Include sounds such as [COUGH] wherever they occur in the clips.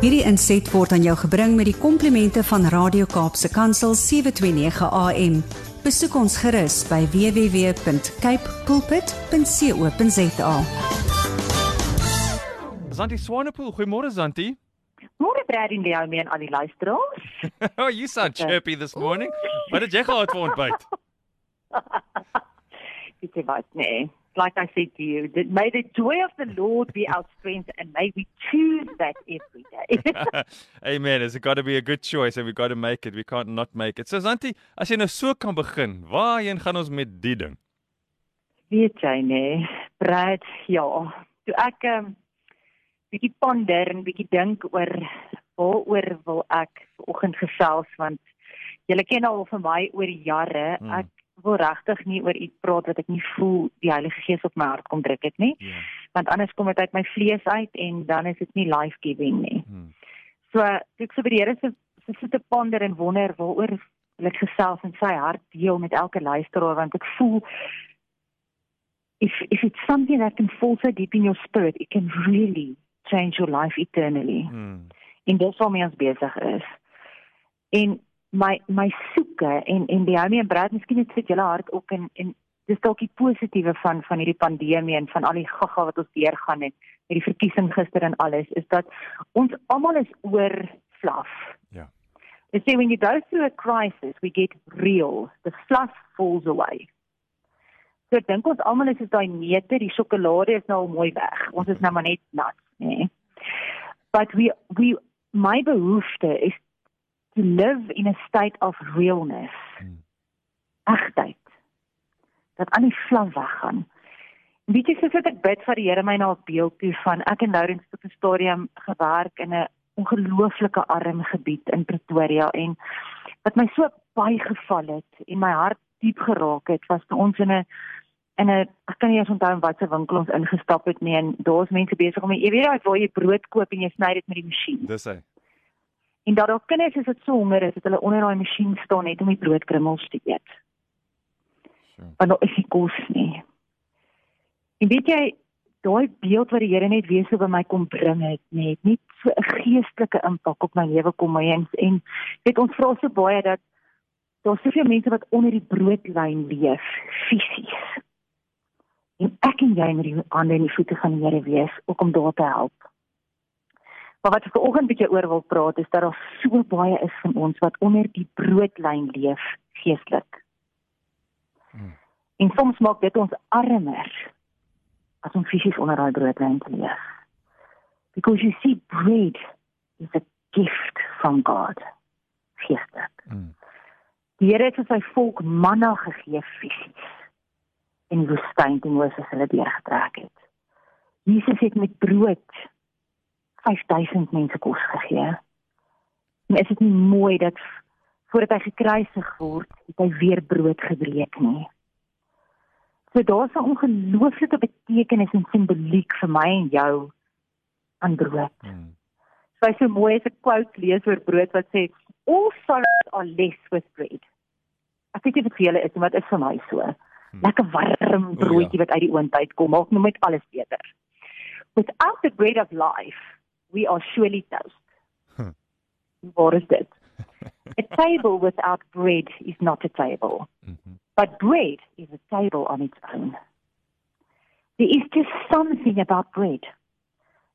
Hierdie inset word aan jou gebring met die komplimente van Radio Kaapse Kansel 729 AM. Besoek ons gerus by www.cape pulpit.co.za. Zanti Swanepoel, goeiemôre Zanti. Môre Brad en Leo en al die luisteraars. [LAUGHS] oh, you sound chirpy this morning. Wat het jy gehad vir ontbyt? [LAUGHS] Dit is wat nee. Like I said to you, that may the joy of the Lord be our strength and may we choose that every day. [LAUGHS] [LAUGHS] Amen. It's got to be a good choice and we got to make it. We can't not make it. So Zanti, as jy nou so kan begin, waarheen gaan ons met die ding? Weet jy nee, Brad, ja. Toe ek um, bietjie ponder en bietjie dink oor waaroor wil ek vanoggend gesels want julle ken al vir my oor jare. Hmm. Ek wil regtig nie oor iets praat wat ek nie voel die Heilige Gees op my hart kom druk het nie. Ja. Want anders kom dit uit my vlees uit en dan is dit nie life giving nie. Hmm. So ek so by die Here se se sit te ponder en wonder waaroor wil ek gesels en sy hart deel met elke luisteraar want ek voel if if it's something that can fall so deep in your spirit it can really change your life eternally Hmm. en dis waarmee ons besig is. En my my soeke en en die Homie en Brad, miskien het sit julle hart ook in en dis dalk die positiewe van van hierdie pandemie en van al die gaga wat ons deurgaan het met die verkiesing gister en alles is dat ons almal is oor fluff. Ja. They say when you go through a crisis, we get real. The fluff falls away. So ek dink ons almal is soos daai neute, die sjokolade is nou al mooi weg. Ons is nou maar net nat, nê. Nee. But we we my behoefte is to live in a state of realness. Hmm. Egtheid. Dat aan die vlam weggaan. Weet jy soos ek bid vir die Here my na 'n beeld toe van ek en Lourens op 'n stadium gewerk in 'n ongelooflike arm gebied in Pretoria en wat my so baie geval het en my hart diep geraak het was toe ons in 'n in 'n ek kan nie eens onthou in watter winkel ons ingestap het nie en daar's mense besig om jy weet daai waar jy brood koop en jy sny dit met die masjien. Dis hy. En dat daar kinders is wat so honger is dat hulle onder daai masjien staan net om die broodkrummels te eet. Want daar is nie kos nie. En weet jy, daai beeld wat die Here net weer so by my kom bring het, net nie so 'n geestelike impak op my lewe kom my en en weet ons vra so baie dat daar soveel mense wat onder die broodlyn leef fisies. En ek en jy moet die hande en die voete van die Here wees ook om daar te help. Maar wat ek vanoggend bietjie oor wil praat is dat daar so baie is van ons wat onder die broodlyn leef geestelik. Hmm. En soms maak dit ons armer as om fisies onder daai broodlyn leef. Because you see bread is a gift from God. Geestelik. Hmm. Die Here het vir sy volk manna gegee fisies in die woestyn toe Moses hulle deurgetrek het. Jesus het met brood 5000 mense kos gegee. En is dit nie mooi dat voordat hy gekruisig word, het hy weer brood gebreek nie. So daar's 'n ongelooflike betekenis en simboliek vir my en jou aan brood. Hmm. So hy so mooi as 'n quote lees oor brood wat sê all sorrows are less with bread. Ek weet nie wat vir julle is, maar dit is vir my so. Hmm. Lekker warm broodjie wat uit die oond uitkom, maak nou met alles beter. Without the bread of life, we are surely toast. Huh. What is dit? A table without bread is not a table. Mhm. But bread is a table on its own. There is just something about bread.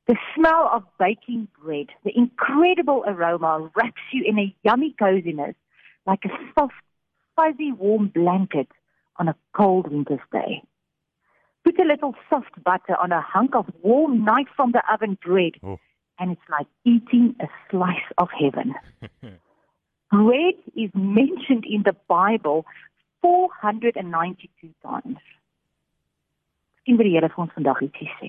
The smell of baking bread, the incredible aroma wraps you in a yummy coziness like a soft, fuzzy, warm blanket on a cold winter's day. Put a little soft butter on a hunk of warm night from the oven bread, Oh. And it's like eating a slice of heaven. [LAUGHS] Bread is mentioned in the Bible 492 times. Miskien wil die Here vir ons vandag ietsie sê.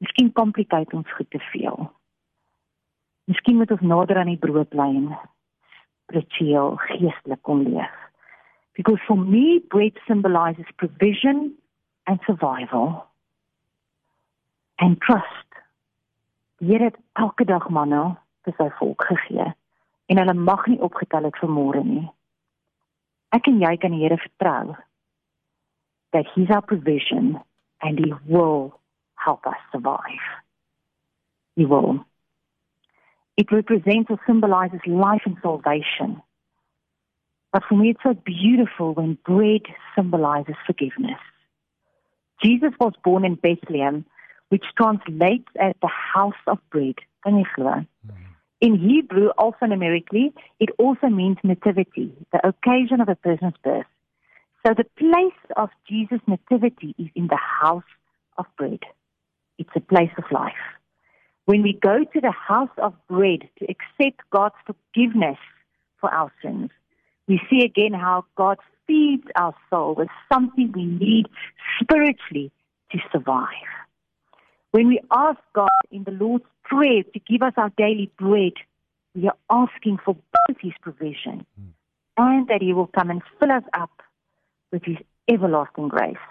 Miskien complicate ons goed te veel. Miskien moet ons nader aan die broodlyn spiritueel, geestelik kom leef. Because for me bread symbolizes provision and survival and trust. Here het elke dag manna vir sy volk gegee en hulle mag nie opgetel het vir môre nie. Ek en jy kan die Here vertrou that he's our provision and he will help us survive. He will. It represents or symbolizes life and salvation. But for me, it's so beautiful when bread symbolizes forgiveness. Jesus was born in Bethlehem, which translates as the house of bread. Glo? Hmm. In Hebrew, alphanumerically, it also means nativity, the occasion of a person's birth. So the place of Jesus' nativity is in the house of bread. It's a place of life. When we go to the house of bread to accept God's forgiveness for our sins, we see again how God feeds our soul with something we need spiritually to survive. When we ask God in the Lord's Prayer to give us our daily bread, we are asking for both His provision hmm. and that He will come and fill us up with His everlasting grace.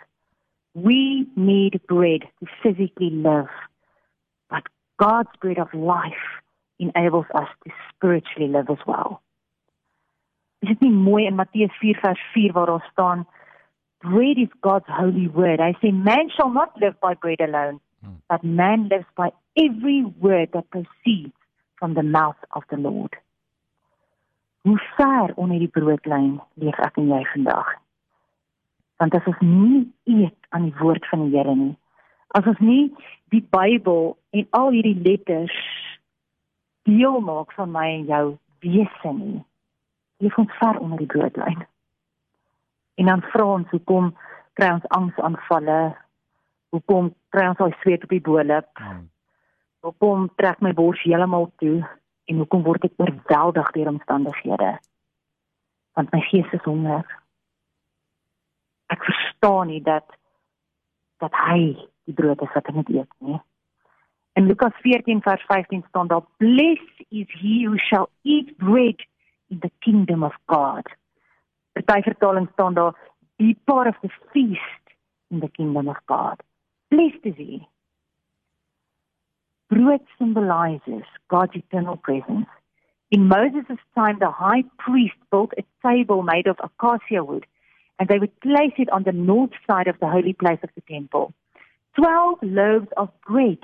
We need bread to physically live, but God's bread of life enables us to spiritually live as well. Is dit nie mooi in Matteus 4 vers 4 waar daar staan bread is God's holy word. I say man shall not live by bread alone, hmm. but man lives by every word that proceeds from the mouth of the Lord. Hoe ver onder die broodlyn leef ek en jy vandag? Want as ons nie eet aan die woord van die Here nie, as ons nie die Bybel en al hierdie letters deel maak van my en jou wese nie, leef ons ver onder die broodlyn. En dan vra ons hoekom kry ons angsaanvalle? Hoekom kry ons al sweet op die boelop? Hmm. Hoekom trek my bors heeltemal toe en hoekom word ek oorweldig deur omstandighede? Want my gees is honger. Ek verstaan nie dat dat hy die brood is wat ek moet eet nie. In Lukas 14 vers 15 staan daar: "Blessed is he who shall eat bread in the kingdom of God." Party vertaling staan daar be part of the feast in the kingdom of God. Blessed is he. Brood symbolizes God's eternal presence. In Moses' time, the high priest built a table made of acacia wood, and they would place it on the north side of the holy place of the temple. Twelve loaves of bread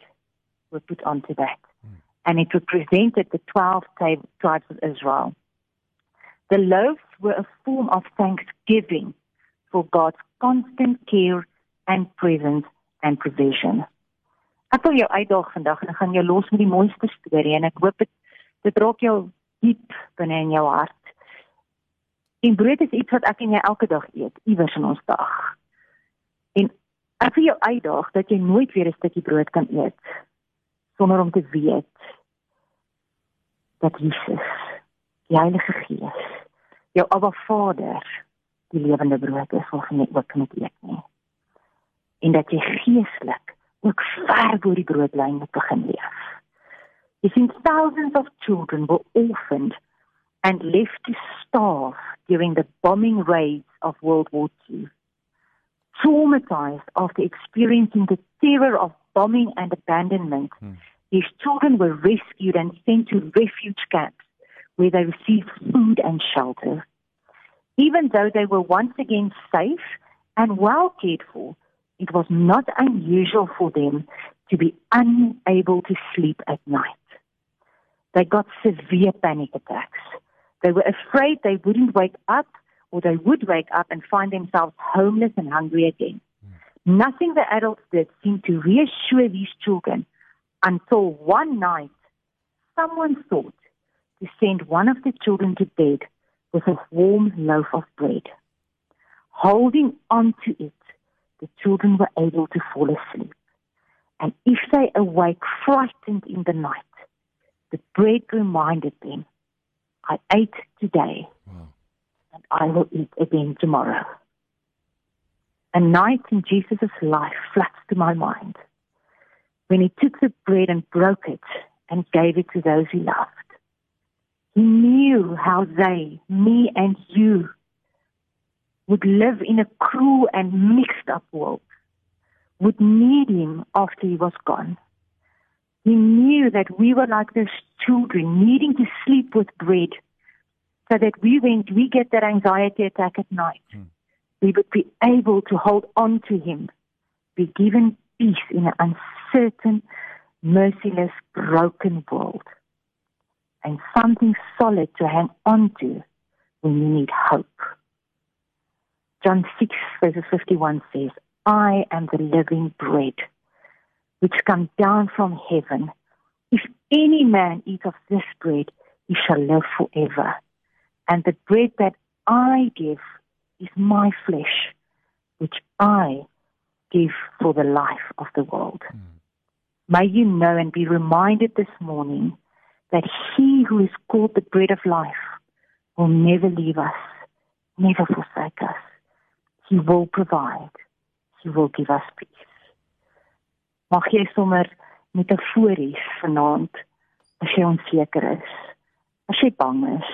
were put onto that, hmm. and it represented the twelve tribes of Israel. The loaves were a form of thanksgiving for God's constant care and presence and provision. Ek wil jou uitdaag vandag en ek gaan jou los met die mooiste storie en ek hoop dit dit raak jou diep binne in jou hart. En brood is iets wat ek en jy elke dag eet, iewers in ons dag. En ek wil jou uitdaag dat jy nooit weer 'n stukkie brood kan eet sonder om te weet dat Jesus, die Heilige Gees, jou Abba Vader die lewende brood is wat jy ook moet eet nie. En dat jy geestelik ook ver bo die broodlyn moet begin leef. You see thousands of children were orphaned and left to starve during the bombing raids of World War II. Traumatized after experiencing the terror of bombing and abandonment, hmm. these children were rescued and sent to refuge camps where they received food and shelter. Even though they were once again safe and well cared for, it was not unusual for them to be unable to sleep at night. They got severe panic attacks. They were afraid they wouldn't wake up or they would wake up and find themselves homeless and hungry again. Mm. Nothing the adults did seemed to reassure these children until one night someone thought to send one of the children to bed with a warm loaf of bread. Holding on to it, the children were able to fall asleep. And if they awake frightened in the night, the bread reminded them, I ate today, wow. and I will eat again tomorrow. A night in Jesus' life floods to my mind when he took the bread and broke it and gave it to those he loved. He knew how they, me and you, would live in a cruel and mixed up world, would need him after he was gone. He knew that we were like those children needing to sleep with bread so that we, when we get that anxiety attack at night, hmm. we would be able to hold on to him, be given peace in an uncertain, merciless, broken world. And something solid to hang on to when you need hope. John 6, verse 51 says, I am the living bread which come down from heaven. If any man eat of this bread, he shall live forever. And the bread that I give is my flesh, which I give for the life of the world. Mm. May you know and be reminded this morning that he who is called the bread of life will never leave us, never forsake us. He will provide. He will give us peace. Mag jy sommer metafories vanaand as jy onseker is, as jy bang is,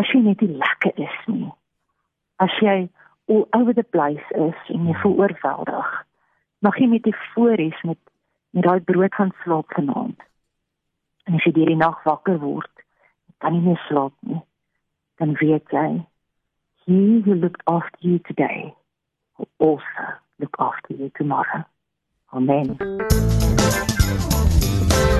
as jy net nie lekker is nie, as jy all over the place is en jy voel oorweldig, mag jy metafories met met daai brood gaan slaap vanaand. En as jy deur die nag wakker word, kan jy nie slaap nie, dan weet jy he who looked after you today will also look after you tomorrow. Amen.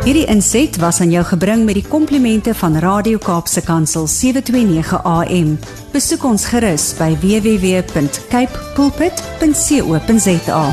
Hierdie inset was aan jou gebring met die komplimente van Radio Kaapse Kansel 729 AM. Besoek ons gerus by www.cape pulpit.co.za.